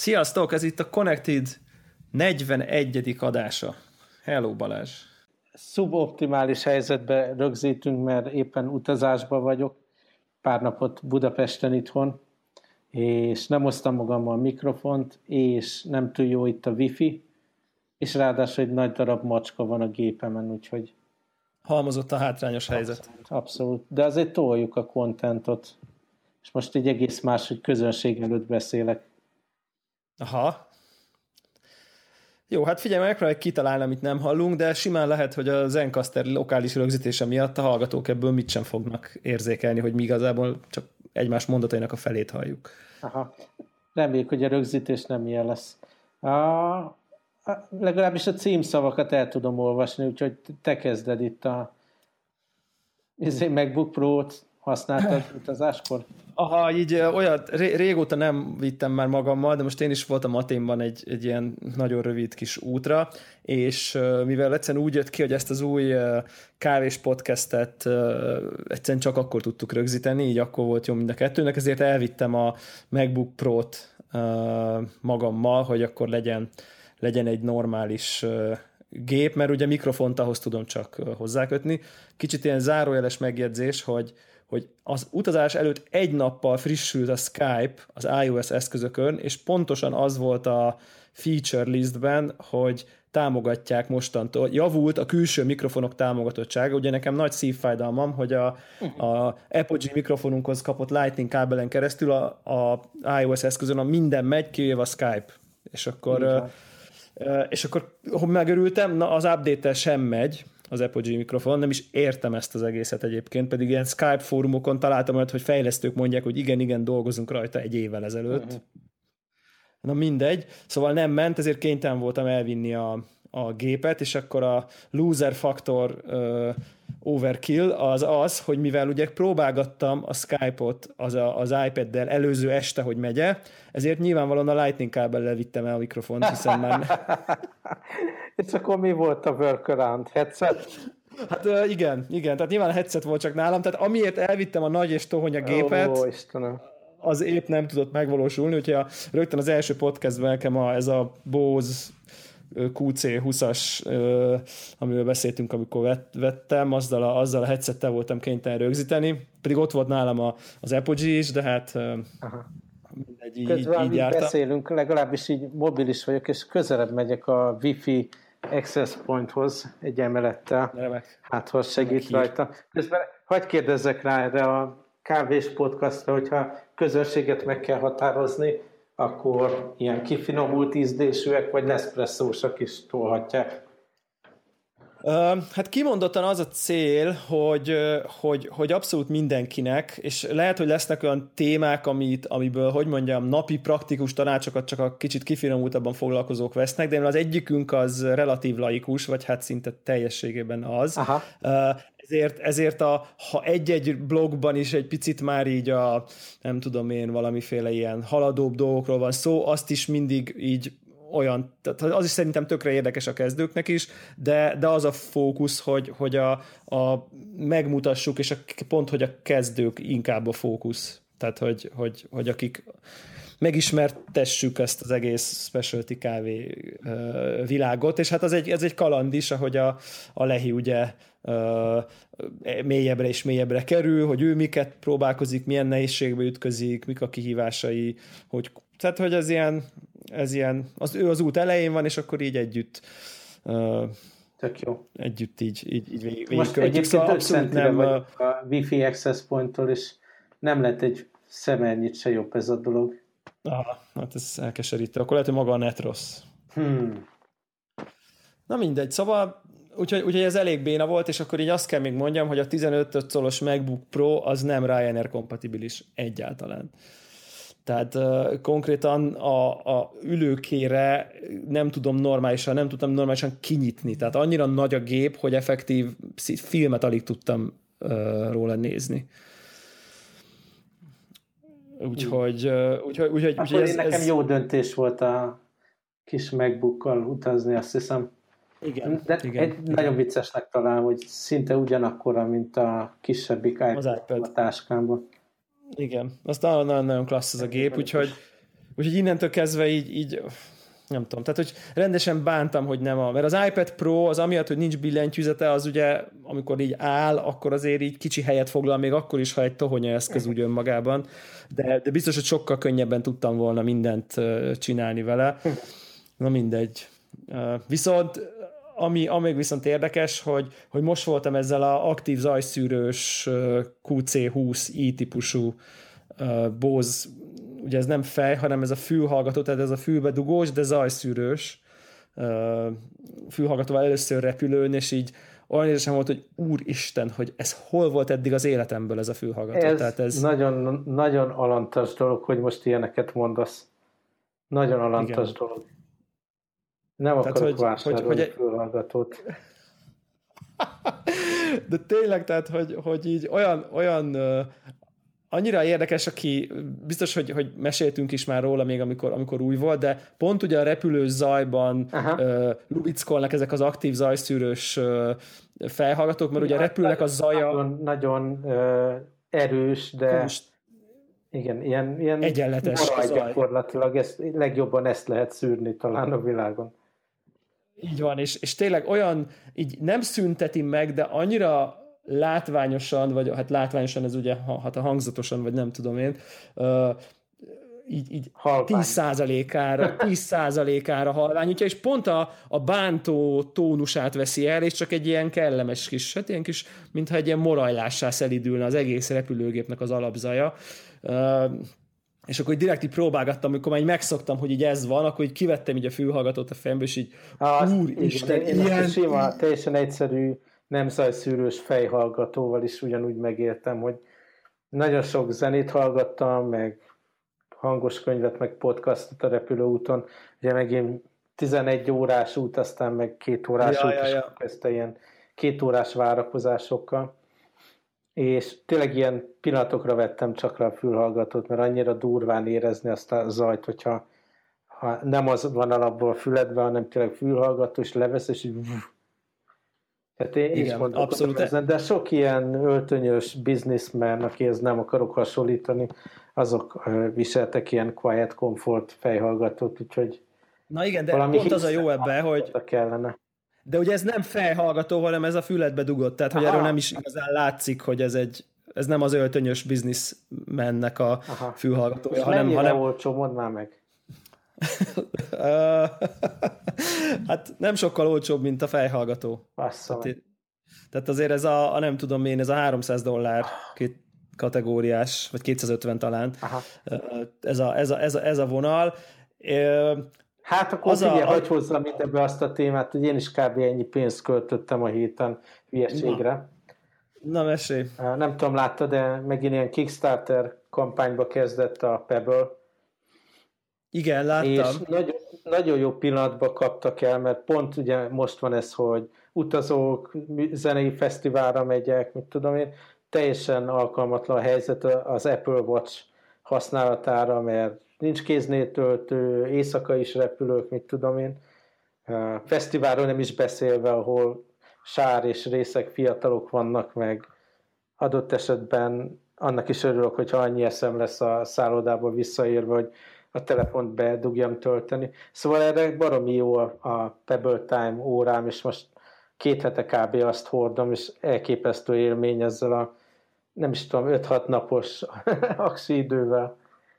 Sziasztok, ez itt a Connected 41. adása. Hello Balázs! Szuboptimális helyzetbe rögzítünk, mert éppen utazásban vagyok, pár napot Budapesten itthon, és nem hoztam magammal a mikrofont, és nem túl jó itt a wifi, és ráadásul egy nagy darab macska van a gépemen, úgyhogy... Halmozott a hátrányos helyzet. Abszolút, abszolút. de azért toljuk a kontentot, és most egy egész más, hogy közönség előtt beszélek. Aha. Jó, hát figyelj, megpróbáljuk kitalálni, amit nem hallunk, de simán lehet, hogy a Zencaster lokális rögzítése miatt a hallgatók ebből mit sem fognak érzékelni, hogy mi igazából csak egymás mondatainak a felét halljuk. Aha. Reméljük, hogy a rögzítés nem ilyen lesz. A, a, legalábbis a címszavakat el tudom olvasni, úgyhogy te kezded itt a izé, MacBook Pro-t használtad utazáskor? Aha, így olyat ré, régóta nem vittem már magammal, de most én is voltam Aténban egy, egy ilyen nagyon rövid kis útra, és mivel egyszerűen úgy jött ki, hogy ezt az új kávés podcastet egyszerűen csak akkor tudtuk rögzíteni, így akkor volt jó mind a kettőnek, ezért elvittem a MacBook Pro-t magammal, hogy akkor legyen, legyen egy normális gép, mert ugye mikrofont ahhoz tudom csak hozzákötni. Kicsit ilyen zárójeles megjegyzés, hogy hogy az utazás előtt egy nappal frissült a Skype az iOS eszközökön, és pontosan az volt a feature listben, hogy támogatják mostantól. Javult a külső mikrofonok támogatottsága. Ugye nekem nagy szívfájdalmam, hogy a, a Apogee mikrofonunkhoz kapott Lightning kábelen keresztül a, a iOS eszközön a minden megy, kivéve a Skype. És akkor, és akkor megörültem, na az update sem megy, az Apogee mikrofon, nem is értem ezt az egészet egyébként, pedig ilyen Skype fórumokon találtam olyat, hogy fejlesztők mondják, hogy igen, igen, dolgozunk rajta egy évvel ezelőtt. Uh-huh. Na mindegy, szóval nem ment, ezért kénytelen voltam elvinni a, a gépet, és akkor a loser faktor uh, overkill az az, hogy mivel ugye próbálgattam a Skype-ot az, a, az iPad-del előző este, hogy megye, ezért nyilvánvalóan a Lightning kábellel vittem el a mikrofont, hiszen már... és akkor mi volt a workaround? Headset? Hát igen, igen, tehát nyilván a headset volt csak nálam, tehát amiért elvittem a nagy és tohonya gépet, Ó, Istenem az épp nem tudott megvalósulni, úgyhogy a, rögtön az első podcastben nekem a, ez a Bose QC20-as, amiről beszéltünk, amikor vettem, azzal a, azzal a headsettel voltam kénytelen rögzíteni, pedig ott volt nálam a, az Apogee is, de hát Aha. mindegy, így, Közben, így jártam. beszélünk, legalábbis így mobilis vagyok, és közelebb megyek a Wi-Fi access pointhoz egy emelettel. Remek. Hát, ha segít Remek rajta. Közben hagyd kérdezzek rá erre a kávés podcastra, hogyha közönséget meg kell határozni, akkor ilyen kifinomult ízdésűek, vagy Nespresso-sak is tolhatják. Hát kimondottan az a cél, hogy, hogy, hogy abszolút mindenkinek, és lehet, hogy lesznek olyan témák, amit, amiből, hogy mondjam, napi praktikus tanácsokat csak a kicsit kifinomultabban foglalkozók vesznek, de az egyikünk az relatív laikus, vagy hát szinte teljességében az. Aha ezért, ezért a, ha egy-egy blogban is egy picit már így a, nem tudom én, valamiféle ilyen haladóbb dolgokról van szó, azt is mindig így olyan, tehát az is szerintem tökre érdekes a kezdőknek is, de, de az a fókusz, hogy, hogy a, a megmutassuk, és a, pont, hogy a kezdők inkább a fókusz. Tehát, hogy, hogy, hogy akik megismertessük ezt az egész specialty kávé világot, és hát az egy, ez egy kaland is, ahogy a, a Lehi ugye mélyebbre és mélyebbre kerül, hogy ő miket próbálkozik, milyen nehézségbe ütközik, mik a kihívásai, hogy, tehát hogy ez ilyen, ez ilyen az, ő az út elején van, és akkor így együtt Tök jó. Együtt így, így, így végig Most egyébként szóval abszolút nem a... a Wi-Fi access pointtól, és nem lett egy szemernyit se jobb ez a dolog. Ah, hát ez elkeserítő. Akkor lehet, hogy maga a net rossz. Hmm. Na mindegy, szóval úgyhogy, úgyhogy ez elég béna volt, és akkor így azt kell még mondjam, hogy a 15 szolos MacBook Pro az nem Ryanair kompatibilis egyáltalán. Tehát uh, konkrétan a, a ülőkére nem tudom normálisan, nem tudtam normálisan kinyitni. Tehát annyira nagy a gép, hogy effektív filmet alig tudtam uh, róla nézni. Úgyhogy, úgyhogy, úgyhogy, úgyhogy ez, nekem ez... jó döntés volt a kis MacBookkal utazni, azt hiszem. Igen, De igen, egy igen. nagyon viccesnek találom, hogy szinte ugyanakkora, mint a kisebbik iPad a táskámban. Igen, az nagyon-nagyon klassz az a gép, úgyhogy, úgyhogy innentől kezdve így, így nem tudom, tehát hogy rendesen bántam, hogy nem a, mert az iPad Pro az amiatt, hogy nincs billentyűzete, az ugye, amikor így áll, akkor azért így kicsi helyet foglal, még akkor is, ha egy tohonya eszköz úgy önmagában, de, de biztos, hogy sokkal könnyebben tudtam volna mindent csinálni vele. Na mindegy. Viszont ami, ami viszont érdekes, hogy, hogy most voltam ezzel a aktív zajszűrős QC20 i típusú Bose ugye ez nem fej, hanem ez a fülhallgató, tehát ez a fülbe dugós, de zajszűrős fülhallgatóval először repülőn, és így olyan érzésem volt, hogy úristen, hogy ez hol volt eddig az életemből ez a fülhallgató. Ez, Tehát ez... Nagyon, nagyon alantas dolog, hogy most ilyeneket mondasz. Nagyon alantas Igen. dolog. Nem Tehát, akarok hogy, vásárolni hogy, hogy, fülhallgatót. De tényleg, tehát, hogy, hogy így olyan, olyan annyira érdekes, aki biztos, hogy, hogy meséltünk is már róla még, amikor, amikor új volt, de pont ugye a repülő zajban uh, lubickolnak ezek az aktív zajszűrős uh, felhallgatók, mert ugye ja, repülnek a zaja... Nagyon, nagyon uh, erős, de Húst. igen, ilyen, ilyen egyenletes gyakorlatilag, ezt, legjobban ezt lehet szűrni talán a világon. Így van, és, és tényleg olyan, így nem szünteti meg, de annyira látványosan, vagy hát látványosan ez ugye, hát a hangzatosan, vagy nem tudom én, uh, így, így 10%-ára, 10%-ára halványítja, és pont a, a bántó tónusát veszi el, és csak egy ilyen kellemes kis, hát ilyen kis, mintha egy ilyen morajlássá szelidülne az egész repülőgépnek az alapzaja. Uh, és akkor direkt így próbálgattam, amikor már így megszoktam, hogy így ez van, akkor így kivettem így a fülhallgatót a fejemből, és így, úristen, ilyen... Sima, teljesen egyszerű nem zajszűrős fejhallgatóval is ugyanúgy megértem, hogy nagyon sok zenét hallgattam, meg hangos könyvet, meg podcastot a repülőúton, ugye megint 11 órás út, aztán meg két órás ja, út, ja, ja. kezdte ilyen két órás várakozásokkal. És tényleg ilyen pillanatokra vettem csak le a fülhallgatót, mert annyira durván érezni azt a zajt, hogyha ha nem az van alapból a füledben, hanem tényleg fülhallgató, és levesz, és így tehát én Igen, is mondok, abszolút. Ezen, de sok ilyen öltönyös bizniszmen, akihez nem akarok hasonlítani, azok viseltek ilyen quiet comfort fejhallgatót, úgyhogy Na igen, de pont az a jó ebbe, hogy kellene. De ugye ez nem fejhallgató, hanem ez a füledbe dugott, tehát hogy Aha. erről nem is igazán látszik, hogy ez egy ez nem az öltönyös bizniszmennek a Aha. fülhallgatója, hanem... hanem... olcsó, mondd már meg. hát nem sokkal olcsóbb, mint a fejhallgató. Bassza hát, tehát azért ez a, a, nem tudom én, ez a 300 dollár két kategóriás, vagy 250 talán, Aha. Ez, a, ez, a, ez, a, ez a vonal. Hát akkor az figyelj, a, hogy hozzam ebbe azt a témát, hogy én is kb. ennyi pénzt költöttem a héten hülyeségre. Na, na mesélj. Nem tudom, látta, de megint ilyen Kickstarter kampányba kezdett a Pebble, igen, láttam. És nagyon, nagyon jó pillanatban kaptak el, mert pont ugye most van ez, hogy utazók, zenei fesztiválra megyek, mit tudom én, teljesen alkalmatlan a helyzet az Apple Watch használatára, mert nincs kéznél töltő, éjszaka is repülők, mit tudom én. Fesztiválról nem is beszélve, ahol sár és részek fiatalok vannak, meg adott esetben annak is örülök, hogyha annyi eszem lesz a szállodába visszaérve, hogy a telefont bedugjam tölteni. Szóval erre baromi jó a, a Pebble Time órám, és most két hete kb. azt hordom, és elképesztő élmény ezzel a nem is tudom, 5-6 napos aksi idővel.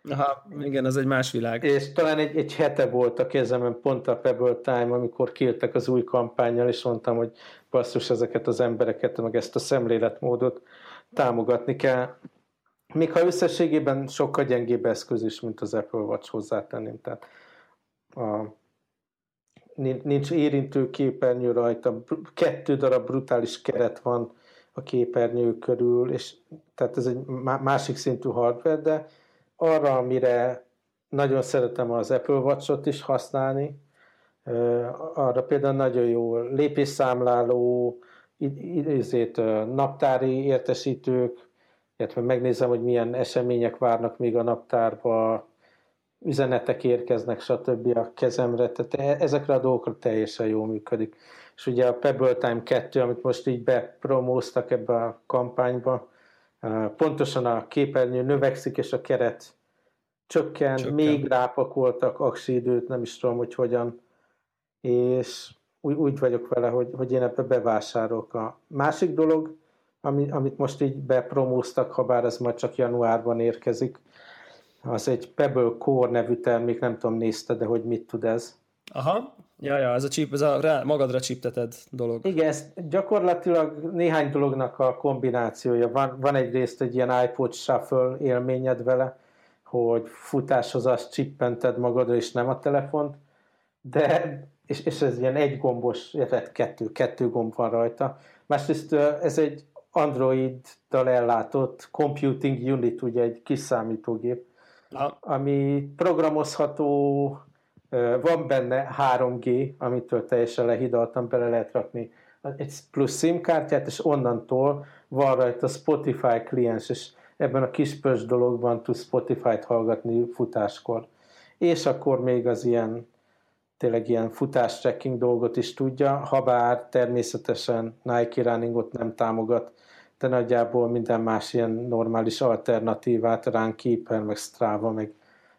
Aha, igen, ez egy más világ. És talán egy, egy hete volt a kezemben pont a Pebble Time, amikor kértek az új kampányjal, és mondtam, hogy basszus ezeket az embereket, meg ezt a szemléletmódot támogatni kell. Még ha összességében sokkal gyengébb eszköz is, mint az Apple Watch hozzátenném. Tehát a, nincs érintő képernyő rajta, kettő darab brutális keret van a képernyő körül, és tehát ez egy másik szintű hardware, de arra, amire nagyon szeretem az Apple Watch-ot is használni, arra például nagyon jó lépésszámláló, idézét, naptári értesítők, illetve megnézem, hogy milyen események várnak még a naptárba, üzenetek érkeznek, stb. a kezemre, tehát e- ezekre a dolgokra teljesen jól működik. És ugye a Pebble Time 2, amit most így bepromóztak ebbe a kampányba, pontosan a képernyő növekszik, és a keret csökken, csökken. még rápakoltak aksi időt, nem is tudom, hogy hogyan, és úgy, úgy vagyok vele, hogy, hogy én ebbe bevásárolok. A másik dolog, ami, amit most így bepromóztak, ha bár ez majd csak januárban érkezik, az egy Pebble Core nevű termék, nem tudom, nézted, de hogy mit tud ez. Aha, ja, ja, ez a chip, ez a rá, magadra csipteted dolog. Igen, ez gyakorlatilag néhány dolognak a kombinációja. Van, van egyrészt egy ilyen iPod Shuffle élményed vele, hogy futáshoz azt csippented magadra, és nem a telefont, de, és, és ez ilyen egy gombos, illetve kettő, kettő gomb van rajta. Másrészt ez egy Android-dal ellátott computing unit, ugye egy kis számítógép, Na. ami programozható, van benne 3G, amitől teljesen lehidaltam, bele lehet rakni egy plusz SIM kártyát, és onnantól van rajta Spotify kliens, és ebben a kis pös dologban tud Spotify-t hallgatni futáskor. És akkor még az ilyen tényleg ilyen futás tracking dolgot is tudja, ha bár természetesen Nike Runningot nem támogat, de nagyjából minden más ilyen normális alternatívát, Runkeeper, meg Strava, meg,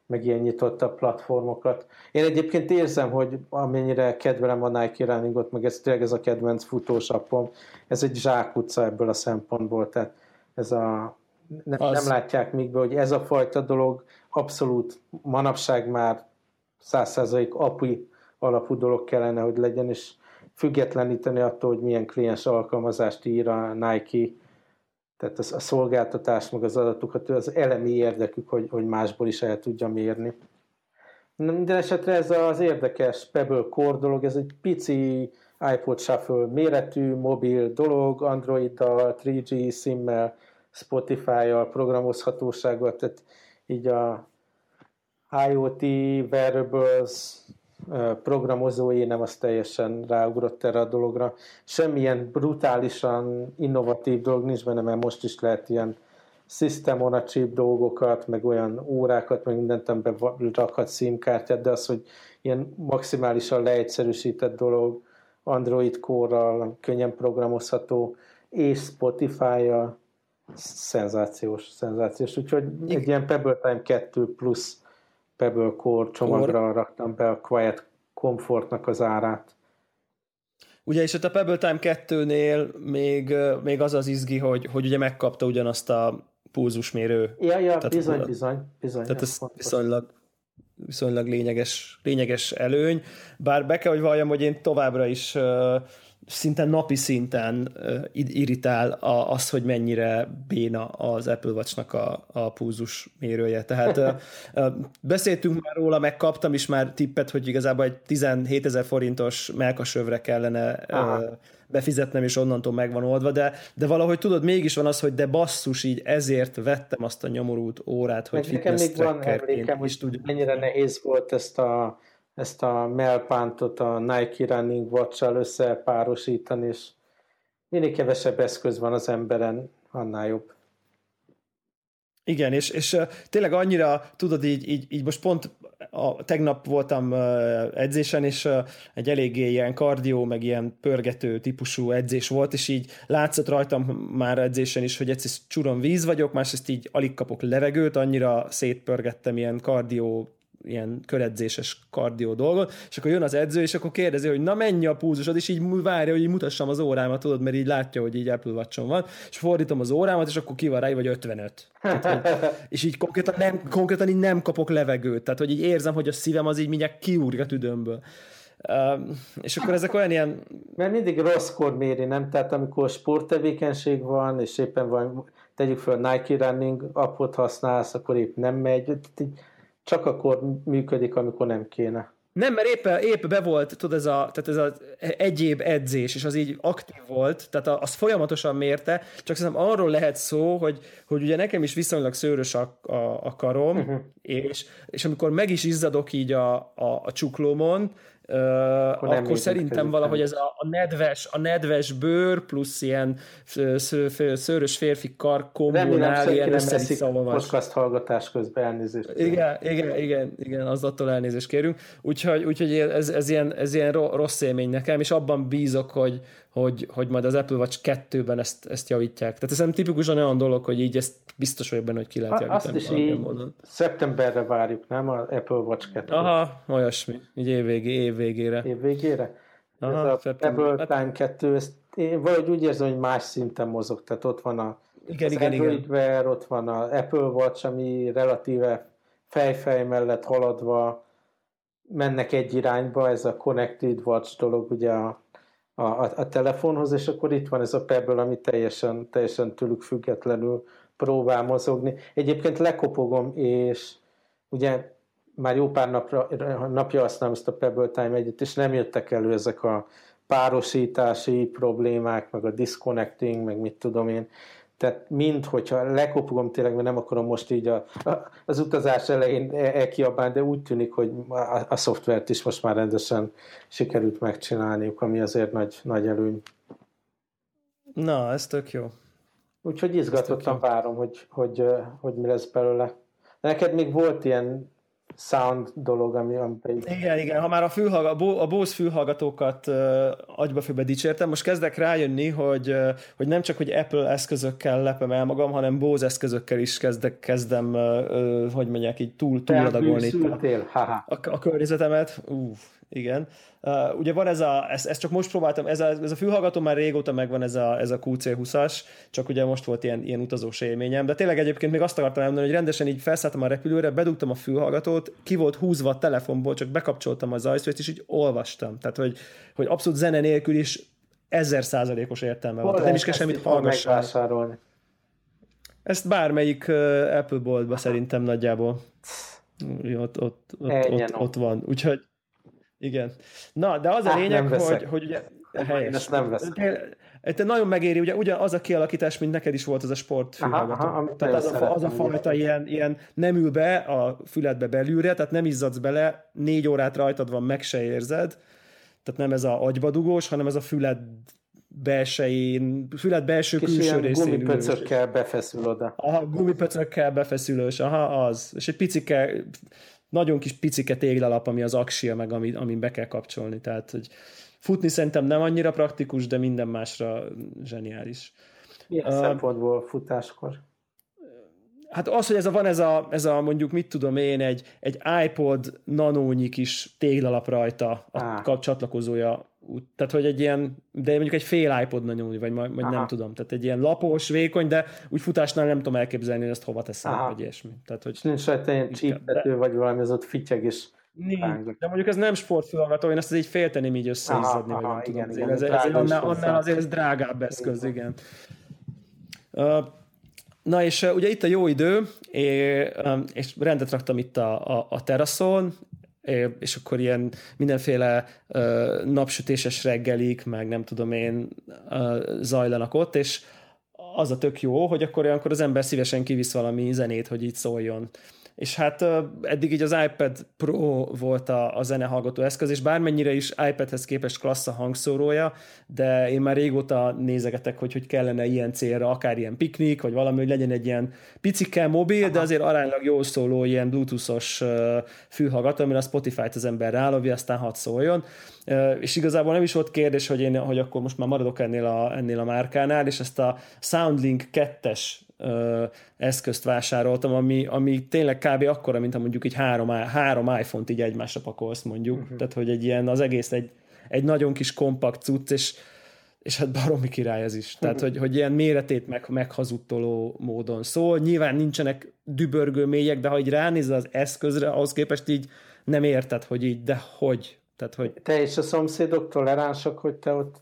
meg ilyen nyitottabb platformokat. Én egyébként érzem, hogy amennyire kedvelem a Nike Runningot, meg ez tényleg ez a kedvenc futós appom, ez egy zsákutca ebből a szempontból, tehát ez a, nem, nem látják még be, hogy ez a fajta dolog abszolút manapság már százszerzalék API alapú dolog kellene, hogy legyen, és függetleníteni attól, hogy milyen kliens alkalmazást ír a Nike, tehát a szolgáltatás, meg az adatokat, az elemi érdekük, hogy, hogy másból is el tudja mérni. Minden esetre ez az érdekes Pebble Core dolog, ez egy pici iPod Shuffle méretű, mobil dolog, Android-dal, 3G SIM-mel, Spotify-jal, programozhatósággal, tehát így a IoT, wearables, programozói nem az teljesen ráugrott erre a dologra. Semmilyen brutálisan innovatív dolog nincs benne, mert most is lehet ilyen system on a chip dolgokat, meg olyan órákat, meg mindent, amiben rakhat SIM-kártyát, de az, hogy ilyen maximálisan leegyszerűsített dolog, Android core könnyen programozható, és Spotify-jal, szenzációs, szenzációs. Úgyhogy egy ilyen Pebble Time 2 plusz Pebble Core csomagra Core. raktam be a Quiet Comfortnak az árát. Ugye, és ott a Pebble Time 2-nél még, még az az izgi, hogy, hogy ugye megkapta ugyanazt a pulzusmérő. Ja, ja, tehát, bizony, bizony, bizony. Tehát ez viszonylag, viszonylag lényeges, lényeges előny. Bár be kell, hogy valljam, hogy én továbbra is szinte napi szinten irritál az, hogy mennyire béna az Apple Watch-nak a, a pulzus mérője. Tehát beszéltünk már róla, megkaptam is már tippet, hogy igazából egy 17 ezer forintos melkasövre kellene Aha. Befizetnem, és onnantól megvan oldva, de, de valahogy tudod, mégis van az, hogy de basszus, így ezért vettem azt a nyomorult órát, hogy fitness nekem még van emlékem, hogy mennyire nehéz volt ezt a ezt a melpántot a Nike Running Watch-sal összepárosítani, és minél kevesebb eszköz van az emberen, annál jobb. Igen, és, és tényleg annyira, tudod, így, így, így most pont a, tegnap voltam edzésen, és egy eléggé ilyen kardió, meg ilyen pörgető típusú edzés volt, és így látszott rajtam már edzésen is, hogy egyszer csuron víz vagyok, másrészt így alig kapok levegőt, annyira szétpörgettem ilyen kardió ilyen köredzéses kardió dolgot, és akkor jön az edző, és akkor kérdezi, hogy na mennyi a púzusod, és így várja, hogy így mutassam az órámat, tudod, mert így látja, hogy így Apple watch van, és fordítom az órámat, és akkor ki van rá, vagy 55. Tehát, hogy, és így konkrétan, nem, konkrétan így nem kapok levegőt, tehát hogy így érzem, hogy a szívem az így mindjárt kiúrik a tüdőmből. Uh, és akkor ezek olyan ilyen... Mert mindig rosszkor méri, nem? Tehát amikor sporttevékenység van, és éppen van, tegyük fel Nike Running appot használsz, akkor épp nem megy csak akkor működik, amikor nem kéne. Nem, mert épp, épp be volt, tudod, ez, a, tehát ez az egyéb edzés, és az így aktív volt, tehát az folyamatosan mérte, csak szerintem arról lehet szó, hogy, hogy ugye nekem is viszonylag szőrös a, a, a karom, uh-huh. és, és amikor meg is izzadok így a, a, a csuklómon, akkor, akkor szerintem valahogy ez a, a, nedves, a nedves bőr plusz ilyen szőrös férfi kar kombinál, ilyen össze podcast hallgatás közben elnézést. Igen, igen, igen, igen, az attól elnézést kérünk. Úgyhogy, úgyhogy ez, ez, ilyen, ez ilyen rossz élmény nekem, és abban bízok, hogy, hogy, hogy majd az Apple Watch 2-ben ezt, ezt javítják. Tehát ez tipikusan olyan dolog, hogy így ezt biztos vagyok benne, hogy ki lehet javítani. Azt is így módon. szeptemberre várjuk, nem? Az Apple Watch 2 Aha, olyasmi. Így év, végé, év végére. Év végére? Aha, ez a Apple hát... Time 2, ezt én valahogy úgy érzem, hogy más szinten mozog. Tehát ott van a igen, az igen, Android igen. Wear, ott van az Apple Watch, ami relatíve fejfej mellett haladva mennek egy irányba, ez a Connected Watch dolog ugye a a, a, a telefonhoz, és akkor itt van ez a Pebble, ami teljesen, teljesen tőlük függetlenül próbál mozogni. Egyébként lekopogom, és ugye már jó pár napra, napja használom ezt a Pebble Time egyet, és nem jöttek elő ezek a párosítási problémák, meg a disconnecting, meg mit tudom én. Tehát mind, hogyha lekopogom tényleg, mert nem akarom most így a, a, az utazás elején elkiabálni, de úgy tűnik, hogy a, a szoftvert is most már rendesen sikerült megcsinálniuk, ami azért nagy, nagy előny. Na, ez tök jó. Úgyhogy izgatottan várom, hogy, hogy, hogy mi lesz belőle. Neked még volt ilyen sound dolog, ami, ami. Igen, igen, ha már a, fülhallga, a Bose fülhallgatókat uh, agyba főbe dicsértem, most kezdek rájönni, hogy, uh, hogy nem csak, hogy Apple eszközökkel lepem el magam, hanem Bose eszközökkel is kezdek, kezdem, uh, hogy mondják, így túl, túladagolni a, a, a környezetemet. Uff, igen. Uh, ugye van ez a, ezt, ezt csak most próbáltam, ez a, ez a fülhallgató már régóta megvan ez a, ez a QC20-as, csak ugye most volt ilyen, ilyen utazós élményem, de tényleg egyébként még azt akartam elmondani, hogy rendesen így felszálltam a repülőre, bedugtam a fülhallgatót, ki volt húzva a telefonból, csak bekapcsoltam a zajszót, és így olvastam. Tehát, hogy, hogy abszolút zene nélkül is ezer százalékos értelme van. Nem is kell semmit hallgassál. Ezt bármelyik Apple boltba szerintem nagyjából. Ott, ott, ott, ott, ott van. Úgyhogy igen. Na, de az a lényeg, hogy, hogy ugye helyes. Én ezt nem veszem. Te nagyon megéri, ugye ugyan az a kialakítás, mint neked is volt az a sport. Tehát az a, az a fajta ilyen, ilyen nem ül be a füledbe belülre, tehát nem izzadsz bele, négy órát rajtad van, meg se érzed. Tehát nem ez a agybadugós, hanem ez a füled belsején, füled belső Kis külső részén. gumipöcökkel befeszül oda. Aha, gumipöcökkel befeszülős, aha, az. És egy picike nagyon kis picike téglalap, ami az aksia, meg ami, amin be kell kapcsolni. Tehát, hogy futni szerintem nem annyira praktikus, de minden másra zseniális. Milyen uh, szempontból futáskor? Hát az, hogy ez a, van ez a, ez a mondjuk, mit tudom én, egy, egy iPod nanónyi kis téglalap rajta a ah. csatlakozója tehát hogy egy ilyen, de mondjuk egy fél iPod nagyon, vagy, vagy nem tudom, tehát egy ilyen lapos, vékony, de úgy futásnál nem tudom elképzelni, hogy ezt hova teszem, Aha. vagy ilyesmi. Tehát, hogy nincs rajta ilyen csípető, de... vagy valami, az ott fityeg is. Nincs, de mondjuk ez nem sportfülhallgató, én ezt így félteném így összeizzadni, vagy nem igen, tudom. Igen, ez, ez, annál, annál azért ez drágább eszköz, igen. Uh, Na és uh, ugye itt a jó idő, és, um, és rendet raktam itt a, a, a teraszon, és akkor ilyen mindenféle uh, napsütéses reggelik, meg nem tudom én, uh, zajlanak ott, és az a tök jó, hogy akkor olyankor az ember szívesen kivisz valami zenét, hogy így szóljon és hát eddig így az iPad Pro volt a, a zenehallgató eszköz, és bármennyire is iPadhez képest klassz a hangszórója, de én már régóta nézegetek, hogy hogy kellene ilyen célra, akár ilyen piknik, vagy valami, hogy legyen egy ilyen picike mobil, Aha. de azért aránylag jól szóló ilyen bluetoothos fülhallgató, amire a Spotify-t az ember rálovja, aztán hat szóljon. És igazából nem is volt kérdés, hogy én, hogy akkor most már maradok ennél a, ennél a márkánál, és ezt a Soundlink 2-es eszközt vásároltam, ami, ami tényleg kb. akkora, mint ha mondjuk egy három, három iPhone-t így egymásra pakolsz mondjuk. Uh-huh. Tehát, hogy egy ilyen, az egész egy, egy nagyon kis kompakt cucc, és, és hát baromi király ez is. Tehát, uh-huh. hogy, hogy ilyen méretét meg, meghazudtoló módon szól. Nyilván nincsenek dübörgő mélyek, de ha így ránézel az eszközre, ahhoz képest így nem érted, hogy így, de hogy? Tehát, hogy... Te és a szomszédok toleránsok, hogy te ott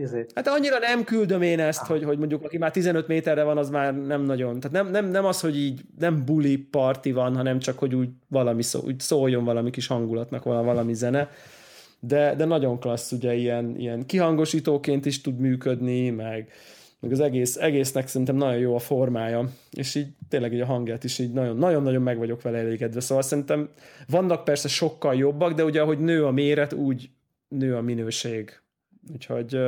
Izét. Hát annyira nem küldöm én ezt, ah. hogy, hogy mondjuk aki már 15 méterre van, az már nem nagyon. Tehát nem, nem, nem az, hogy így nem buli parti van, hanem csak, hogy úgy valami szó, úgy szóljon valami kis hangulatnak valami zene. De, de nagyon klassz, ugye ilyen, ilyen kihangosítóként is tud működni, meg, meg az egész, egésznek szerintem nagyon jó a formája, és így tényleg így a hangját is így nagyon-nagyon meg vagyok vele elégedve. Szóval szerintem vannak persze sokkal jobbak, de ugye ahogy nő a méret, úgy nő a minőség. Úgyhogy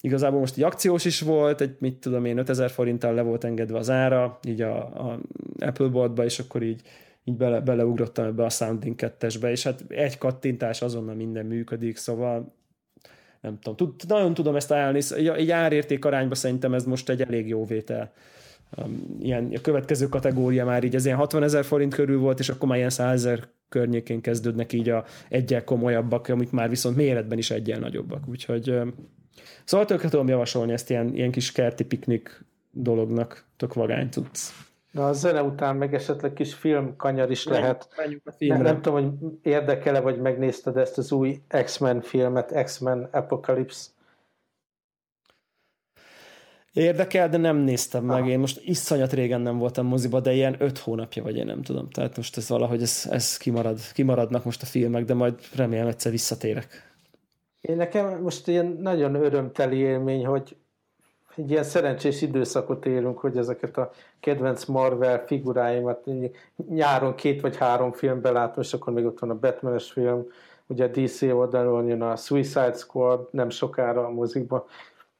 igazából most egy akciós is volt, egy mit tudom én, 5000 forinttal le volt engedve az ára, így a, a Apple boltba, és akkor így így bele, beleugrottam ebbe a Sounding 2 és hát egy kattintás azonnal minden működik, szóval nem tudom, tud, nagyon tudom ezt ajánlani, egy árérték arányban szerintem ez most egy elég jó vétel. Ilyen, a következő kategória már így ez ilyen 60 ezer forint körül volt, és akkor már ilyen 100 ezer környékén kezdődnek így a egyel komolyabbak, amik már viszont méretben is egyel nagyobbak. Úgyhogy szóval tökre tudom javasolni ezt ilyen, ilyen kis kerti piknik dolognak, tök vagány tudsz. Na a zene után meg esetleg kis filmkanyar is lehet. Nem, nem tudom, hogy érdekele, vagy megnézted ezt az új X-Men filmet, X-Men Apocalypse. Érdekel, de nem néztem meg. Én most iszonyat régen nem voltam moziba, de ilyen öt hónapja vagy én nem tudom. Tehát most ez valahogy ez, ez kimarad, kimaradnak most a filmek, de majd remélem egyszer visszatérek. Én nekem most ilyen nagyon örömteli élmény, hogy egy ilyen szerencsés időszakot élünk, hogy ezeket a kedvenc Marvel figuráimat nyáron két vagy három filmben látom, és akkor még ott van a batman film, ugye a DC oldalon jön a Suicide Squad nem sokára a mozikba,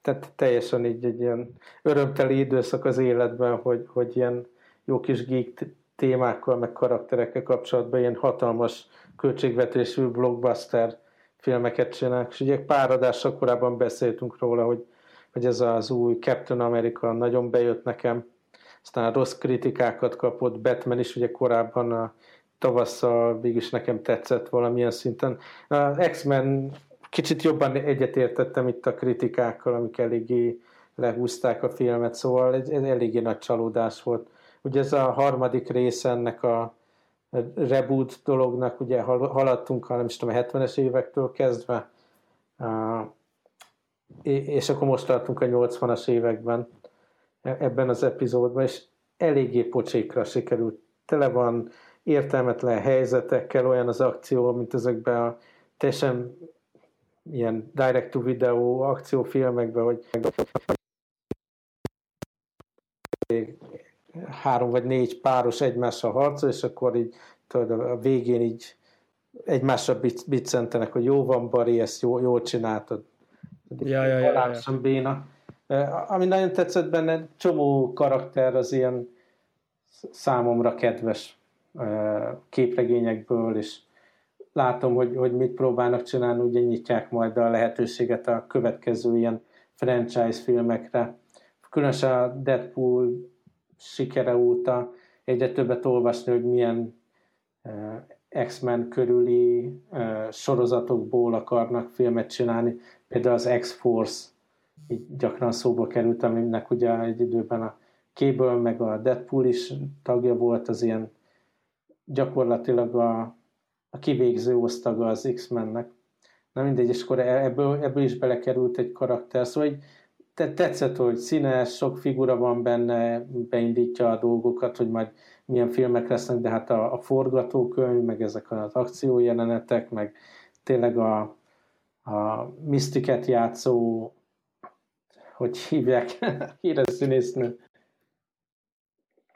tehát teljesen így egy ilyen örömteli időszak az életben, hogy, hogy ilyen jó kis geek témákkal, meg karakterekkel kapcsolatban ilyen hatalmas költségvetésű blockbuster filmeket csinálnak, és ugye pár adással korábban beszéltünk róla, hogy hogy ez az új Captain America nagyon bejött nekem, aztán rossz kritikákat kapott, Batman is ugye korábban a tavasszal mégis nekem tetszett valamilyen szinten. Az X-Men kicsit jobban egyetértettem itt a kritikákkal, amik eléggé lehúzták a filmet, szóval egy, egy eléggé nagy csalódás volt. Ugye ez a harmadik rész ennek a reboot dolognak, ugye haladtunk, nem is tudom, a 70-es évektől kezdve, és akkor most tartunk a 80-as években e- ebben az epizódban, és eléggé pocsékra sikerült. Tele van értelmetlen helyzetekkel, olyan az akció, mint ezekben a teljesen ilyen direct-to-video akciófilmekben, hogy három vagy négy páros egymással harcol, és akkor így tudod, a végén így egymásra biccentenek, hogy jó van, Bari, ezt jó, jól csináltad ja, ja, ja, ja, ja. béna. Ami nagyon tetszett benne, csomó karakter az ilyen számomra kedves képregényekből, és látom, hogy, hogy mit próbálnak csinálni, ugye nyitják majd a lehetőséget a következő ilyen franchise filmekre. Különösen a Deadpool sikere óta egyre többet olvasni, hogy milyen X-Men körüli sorozatokból akarnak filmet csinálni. Például az X-Force így gyakran szóba került, aminek ugye egy időben a Cable meg a Deadpool is tagja volt, az ilyen gyakorlatilag a, a kivégző osztaga az X-Mennek. Na mindegy, és akkor e-, ebből, ebből is belekerült egy karakter. Szóval így tetszett, hogy színes, sok figura van benne, beindítja a dolgokat, hogy majd milyen filmek lesznek, de hát a, a forgatókönyv, meg ezek az akciójelenetek, meg tényleg a, a misztiket játszó, hogy hívják, híres színésznő.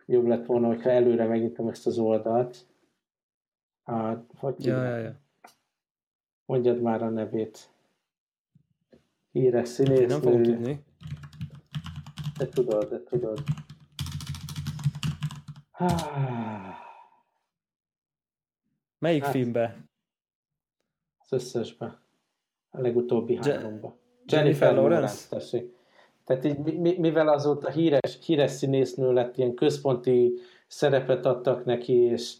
Jobb lett volna, hogyha előre megnyitom ezt az oldalt. A, hogy ja, ja, ja. Mondjad már a nevét. Híres színésznő. Én nem fogom tudni. De tudod, de tudod. Melyik hát, filmbe? Az összesbe. A legutóbbi Je- háromba. Jennifer, Jennifer Lawrence? Tessék. Tehát így, mivel azóta híres, híres színésznő lett, ilyen központi szerepet adtak neki, és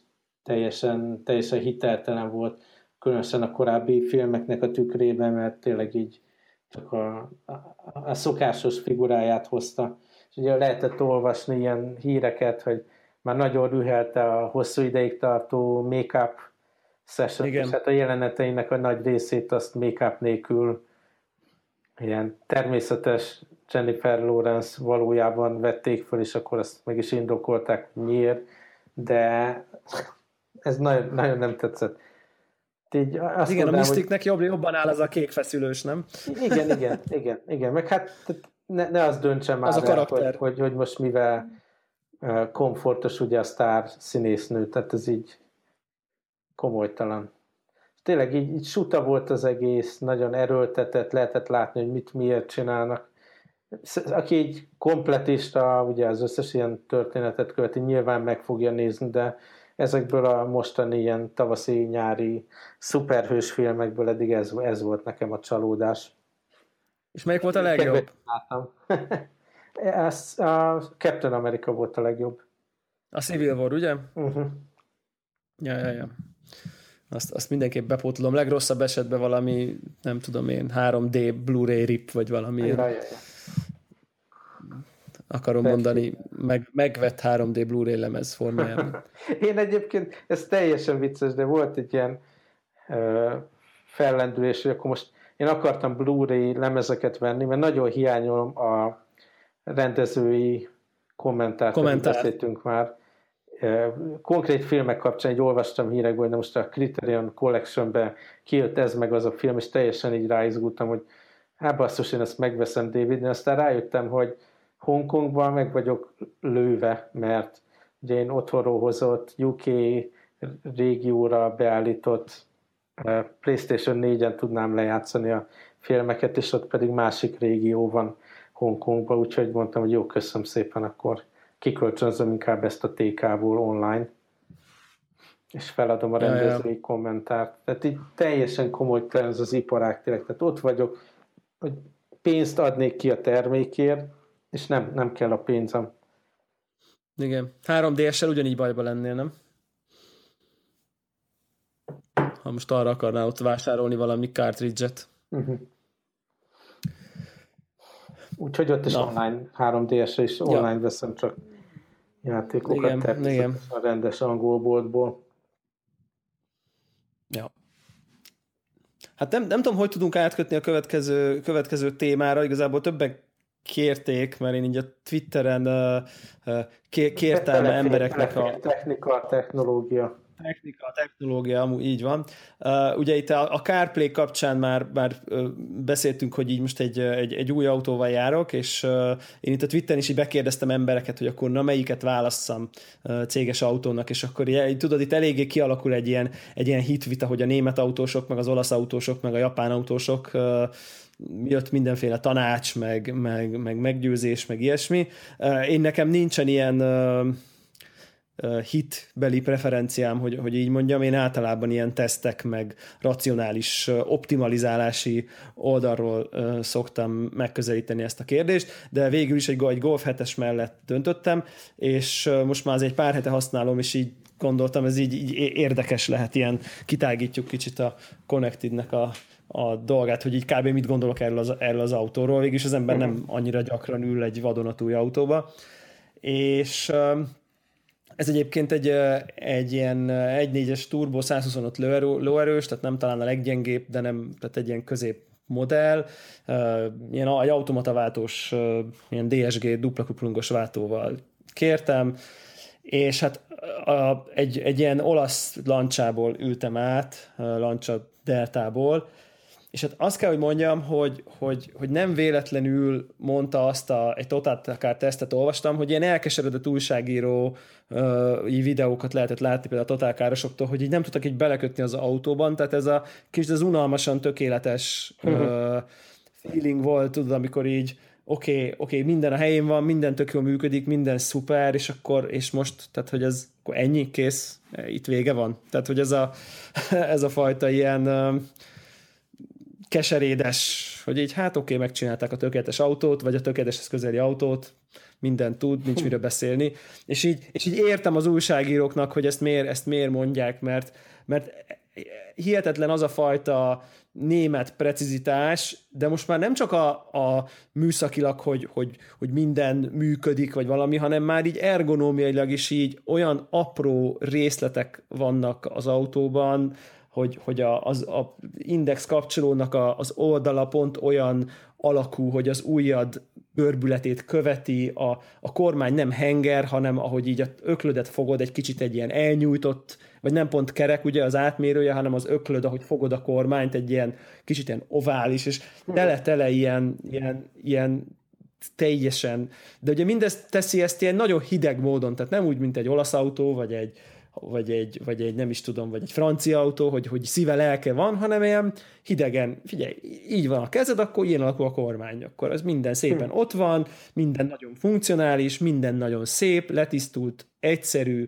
teljesen, teljesen hiteltelen volt, különösen a korábbi filmeknek a tükrében, mert tényleg így csak a, a, a szokásos figuráját hozta. És ugye lehetett olvasni ilyen híreket, hogy már nagyon rühelte a hosszú ideig tartó make-up session, és hát a jeleneteinek a nagy részét azt make-up nélkül ilyen természetes Jennifer Lawrence valójában vették föl, és akkor azt meg is indokolták, miért, de ez nagyon, nagyon nem tetszett. Így azt igen, mondanám, a Mysticnek hogy... jobb, jobban áll az a kék feszülős, nem? Igen, igen, igen, igen. Meg hát ne, ne az döntse már az a el, hogy, hogy, hogy most mivel komfortos ugye a sztár színésznő, tehát ez így komolytalan. Tényleg így, így suta volt az egész, nagyon erőltetett, lehetett látni, hogy mit miért csinálnak. Aki egy kompletista, ugye az összes ilyen történetet követi, nyilván meg fogja nézni, de ezekből a mostani ilyen tavaszi-nyári szuperhős filmekből eddig ez, ez volt nekem a csalódás. És melyik volt a legjobb? Ez, a Captain America volt a legjobb. A Civil War, ugye? Uh-huh. Ja, ja, ja. Azt, azt mindenképp bepótolom. Legrosszabb esetben valami, nem tudom én, 3D Blu-ray rip, vagy valami. Ja, ja, ja. Akarom Persze. mondani, meg, megvett 3D Blu-ray lemez formájában. én egyébként, ez teljesen vicces, de volt egy ilyen uh, fellendülés, hogy akkor most én akartam Blu-ray lemezeket venni, mert nagyon hiányolom a rendezői kommentárt, Kommentár. beszéltünk már. Konkrét filmek kapcsán egy olvastam hírekből, hogy most a Criterion Collection-be kijött ez meg az a film, és teljesen így ráizgultam, hogy hát basszus, én ezt megveszem David, de aztán rájöttem, hogy Hongkongban meg vagyok lőve, mert ugye én otthonról hozott UK régióra beállított PlayStation 4-en tudnám lejátszani a filmeket, és ott pedig másik régió van Hongkongba, úgyhogy mondtam, hogy jó, köszönöm szépen, akkor kikölcsönzöm inkább ezt a TK-ból online, és feladom a rendezői ja. kommentárt. Tehát így teljesen komoly ez az iparág tényleg. Tehát ott vagyok, hogy pénzt adnék ki a termékért, és nem, nem kell a pénzem. Igen. 3DS-sel ugyanígy bajba lennél, nem? Ha most arra akarnál ott vásárolni valami cartridge-et. Uh-huh. Úgyhogy ott is Na. online 3DS-re is online ja. veszem csak játékokat igen, természetesen a rendes angol boltból. Ja. Hát nem, nem tudom, hogy tudunk átkötni a következő, következő témára, igazából többen kérték, mert én így a Twitteren kértem embereknek a... Technika, technológia technika, technológia, amúgy így van. Uh, ugye itt a, a CarPlay kapcsán már, már uh, beszéltünk, hogy így most egy, egy, egy új autóval járok, és uh, én itt a Twitteren is így bekérdeztem embereket, hogy akkor na melyiket válasszam uh, céges autónak, és akkor így, tudod, itt eléggé kialakul egy ilyen, egy ilyen hitvita, hogy a német autósok, meg az olasz autósok, meg a japán autósok uh, jött mindenféle tanács, meg, meg, meg meggyőzés, meg ilyesmi. Én nekem nincsen ilyen hitbeli preferenciám, hogy, hogy így mondjam, én általában ilyen tesztek, meg racionális optimalizálási oldalról szoktam megközelíteni ezt a kérdést, de végül is egy, egy Golf 7-es mellett döntöttem, és most már az egy pár hete használom, és így gondoltam, ez így, így érdekes lehet, ilyen kitágítjuk kicsit a Connected-nek a, a dolgát, hogy így kb. mit gondolok erről az, erről az autóról, végülis az ember nem annyira gyakran ül egy vadonatúj autóba, és ez egyébként egy, egy ilyen 1.4-es turbo 125 lóerős, tehát nem talán a leggyengébb, de nem, tehát egy ilyen közép modell, ilyen egy automataváltós, ilyen DSG dupla kuplungos váltóval kértem, és hát a, egy, egy ilyen olasz lancsából ültem át, lancsa deltából, és hát azt kell, hogy mondjam, hogy, hogy, hogy nem véletlenül mondta azt a, egy Total tesztet olvastam, hogy ilyen elkeseredett újságíró uh, videókat lehetett látni például a totálkárosoktól, hogy így nem tudtak így belekötni az autóban, tehát ez a kis, ez unalmasan tökéletes uh, feeling volt, tudod, amikor így oké, okay, oké, okay, minden a helyén van, minden tök jól működik, minden szuper, és akkor, és most, tehát hogy ez akkor ennyi, kész, itt vége van. Tehát, hogy ez a, ez a fajta ilyen keserédes, hogy így hát oké, okay, megcsinálták a tökéletes autót, vagy a tökéleteshez közeli autót, mindent tud, nincs miről beszélni, és így, és így értem az újságíróknak, hogy ezt miért, ezt miért mondják, mert, mert hihetetlen az a fajta német precizitás, de most már nem csak a, a műszakilag, hogy, hogy, hogy minden működik, vagy valami, hanem már így ergonómiailag is így olyan apró részletek vannak az autóban, hogy, hogy a, az a index kapcsolónak a, az oldala pont olyan alakú, hogy az ujjad görbületét követi, a, a kormány nem henger, hanem ahogy így a öklödet fogod, egy kicsit egy ilyen elnyújtott, vagy nem pont kerek ugye az átmérője, hanem az öklöd, ahogy fogod a kormányt, egy ilyen kicsit ilyen ovális, és tele-tele ilyen, ilyen, ilyen teljesen, de ugye mindezt teszi ezt ilyen nagyon hideg módon, tehát nem úgy, mint egy olasz autó, vagy egy, vagy egy, vagy egy nem is tudom, vagy egy francia autó, hogy, hogy szíve lelke van, hanem ilyen hidegen, figyelj, így van a kezed, akkor ilyen alakul a kormány, akkor ez minden szépen hm. ott van, minden nagyon funkcionális, minden nagyon szép, letisztult, egyszerű,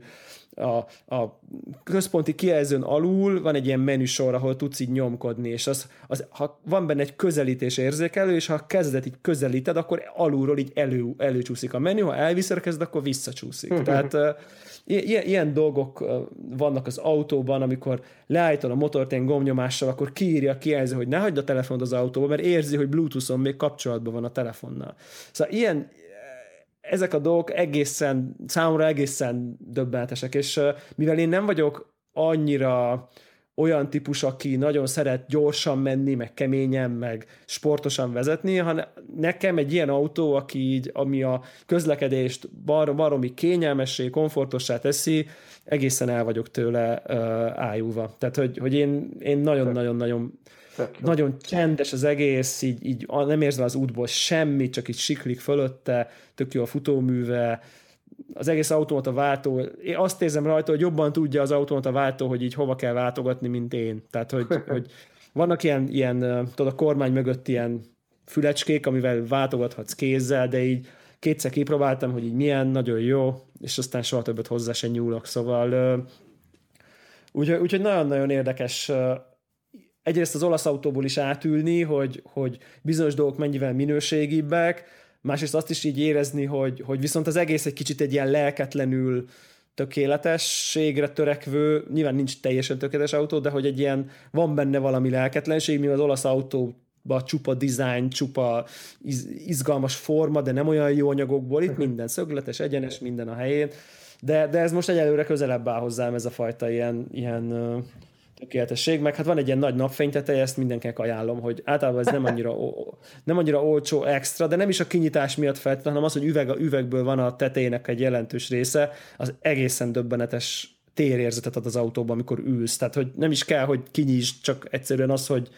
a, a központi kijelzőn alul van egy ilyen menüsor, ahol tudsz így nyomkodni, és az, az, ha van benne egy közelítés érzékelő, és ha a kezedet így közelíted, akkor alulról így elő, előcsúszik a menü, ha kezed, akkor visszacsúszik. Tehát ilyen, ilyen dolgok vannak az autóban, amikor leállítod a motort ilyen gomnyomással, akkor kiírja a kijelző, hogy ne hagyd a telefont az autóba, mert érzi, hogy Bluetooth-on még kapcsolatban van a telefonnal. Szóval ilyen, ezek a dolgok egészen, számomra egészen döbbenetesek, és mivel én nem vagyok annyira olyan típus, aki nagyon szeret gyorsan menni, meg keményen, meg sportosan vezetni, hanem nekem egy ilyen autó, aki így, ami a közlekedést bar, baromi kényelmessé, komfortossá teszi, egészen el vagyok tőle uh, ájulva. Tehát, hogy, hogy én, én nagyon-nagyon-nagyon nagyon csendes az egész, így, így nem érzem az útból semmit, csak így siklik fölötte, tök jó a futóműve, az egész automata váltó, én azt érzem rajta, hogy jobban tudja az automata váltó, hogy így hova kell váltogatni, mint én. Tehát, hogy, hogy vannak ilyen, ilyen, tudod, a kormány mögött ilyen fülecskék, amivel váltogathatsz kézzel, de így kétszer kipróbáltam, hogy így milyen, nagyon jó, és aztán soha többet hozzá se nyúlok, szóval úgyhogy, úgyhogy nagyon-nagyon érdekes egyrészt az olasz autóból is átülni, hogy, hogy bizonyos dolgok mennyivel minőségibbek, másrészt azt is így érezni, hogy, hogy viszont az egész egy kicsit egy ilyen lelketlenül tökéletességre törekvő, nyilván nincs teljesen tökéletes autó, de hogy egy ilyen, van benne valami lelketlenség, mi az olasz autó csupa dizájn, csupa iz, izgalmas forma, de nem olyan jó anyagokból, itt minden szögletes, egyenes, minden a helyén, de, de ez most egyelőre közelebb áll hozzám ez a fajta ilyen, ilyen tökéletesség, meg hát van egy ilyen nagy napfényteteje, ezt mindenkinek ajánlom, hogy általában ez nem annyira, nem annyira olcsó extra, de nem is a kinyitás miatt feltétlenül, hanem az, hogy üveg, üvegből van a tetejének egy jelentős része, az egészen döbbenetes térérzetet ad az autóban, amikor ülsz. Tehát, hogy nem is kell, hogy kinyisd, csak egyszerűen az, hogy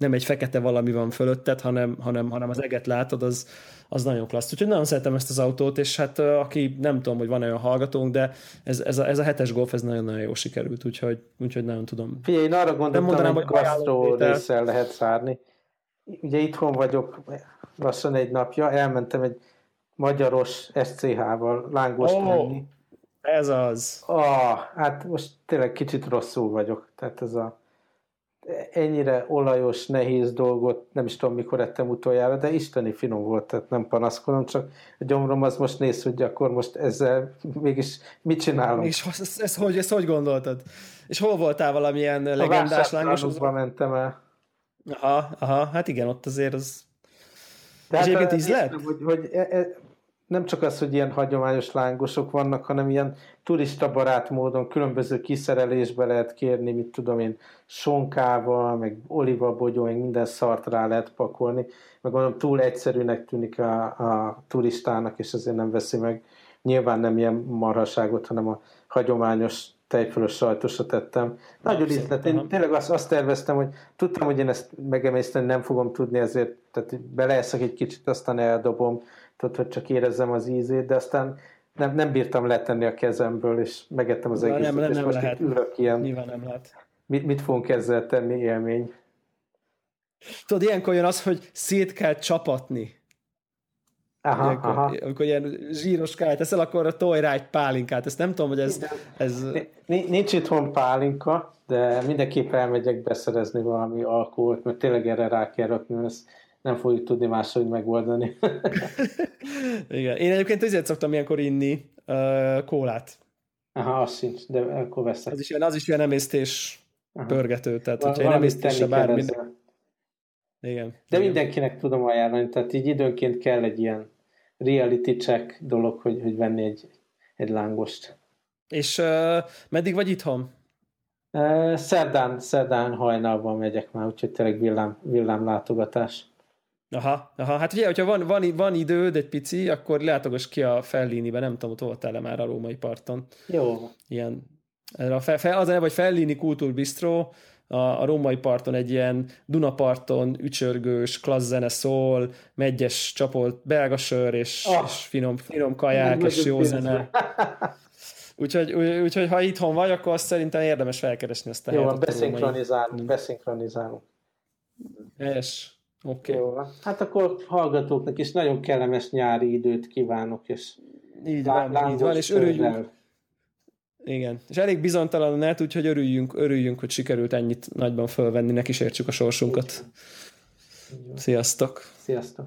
nem egy fekete valami van fölötted, hanem, hanem, hanem az eget látod, az, az nagyon klassz. Úgyhogy nagyon szeretem ezt az autót, és hát aki nem tudom, hogy van olyan hallgatónk, de ez, ez, a, ez a hetes golf, ez nagyon-nagyon jó sikerült, úgyhogy, úgyhogy nagyon tudom. Figyelj, én arra gondoltam, mondanám, hogy gasztró részsel lehet szárni. Ugye itthon vagyok lassan egy napja, elmentem egy magyaros SCH-val lángos oh. Ez az. Ah, hát most tényleg kicsit rosszul vagyok. Tehát ez a ennyire olajos, nehéz dolgot nem is tudom, mikor ettem utoljára, de isteni finom volt, tehát nem panaszkodom, csak a gyomrom az most néz, hogy akkor most ezzel mégis mit csinálom. És ezt, ezt, hogy, ezt hogy gondoltad? És hol voltál valamilyen a legendás lángos? mentem el. Aha, aha, hát igen, ott azért az... De és hát egyébként íz lett? Hogy, hogy e, e, nem csak az, hogy ilyen hagyományos lángosok vannak, hanem ilyen turista barát módon különböző kiszerelésbe lehet kérni, mit tudom én, sonkával, meg olivabogyó, meg minden szart rá lehet pakolni. Meg mondom, túl egyszerűnek tűnik a, a turistának, és azért nem veszi meg. Nyilván nem ilyen marhaságot, hanem a hagyományos tejfölös sajtosra tettem. Nagyon ízlet. Én tényleg azt, azt terveztem, hogy tudtam, hogy én ezt megemészteni nem fogom tudni, ezért tehát beleeszek egy kicsit, aztán eldobom tudod, hogy csak érezzem az ízét, de aztán nem, nem bírtam letenni a kezemből, és megettem az egészet, nem, nem, és nem most lehet. ülök ilyen. Nyilván nem lehet. Mit, mit fogunk ezzel tenni, élmény? Tudod, ilyenkor jön az, hogy szét kell csapatni. Aha, ilyenkor, aha. Amikor ilyen zsíros káját teszel, akkor tolj rá egy pálinkát. Ezt nem tudom, hogy ez... ez... Nincs itthon pálinka, de mindenképp elmegyek beszerezni valami alkoholt, mert tényleg erre rá kell rakni, ezt nem fogjuk tudni máshogy megoldani. Igen. Én egyébként azért szoktam ilyenkor inni uh, kólát. Aha, az sincs, de akkor veszek. Az is ilyen, az is ilyen emésztés Aha. pörgető, tehát Val- hogyha én emésztésre bármi... Igen. De igen. mindenkinek tudom ajánlani, tehát így időnként kell egy ilyen reality check dolog, hogy, hogy venni egy, egy lángost. És uh, meddig vagy itthon? Uh, szerdán, szerdán hajnalban megyek már, úgyhogy tényleg villám, villám látogatás. Aha, aha, hát ugye, hogyha van, van, van időd egy pici, akkor látogass ki a Fellinibe, nem tudom, ott voltál-e már a római parton. Jó. Ilyen, a fe, fe, az a neve, hogy Fellini Kultúr Bistro, a, a római parton egy ilyen Dunaparton ücsörgős, klassz zene szól, megyes csapolt belga sör, és, oh. és finom, finom kaják, és jó zene. Úgyhogy, úgyhogy ha itthon vagy, akkor azt szerintem érdemes felkeresni ezt a Jó, beszinkronizálunk, beszinkronizálunk. Helyes. Oké. Okay. Jó, hát akkor hallgatóknak is nagyon kellemes nyári időt kívánok, és így van, így van, és örüljünk. Igen, és elég bizonytalan a net, úgyhogy örüljünk, örüljünk, hogy sikerült ennyit nagyban fölvenni, ne kísértsük a sorsunkat. Sziasztok! Sziasztok!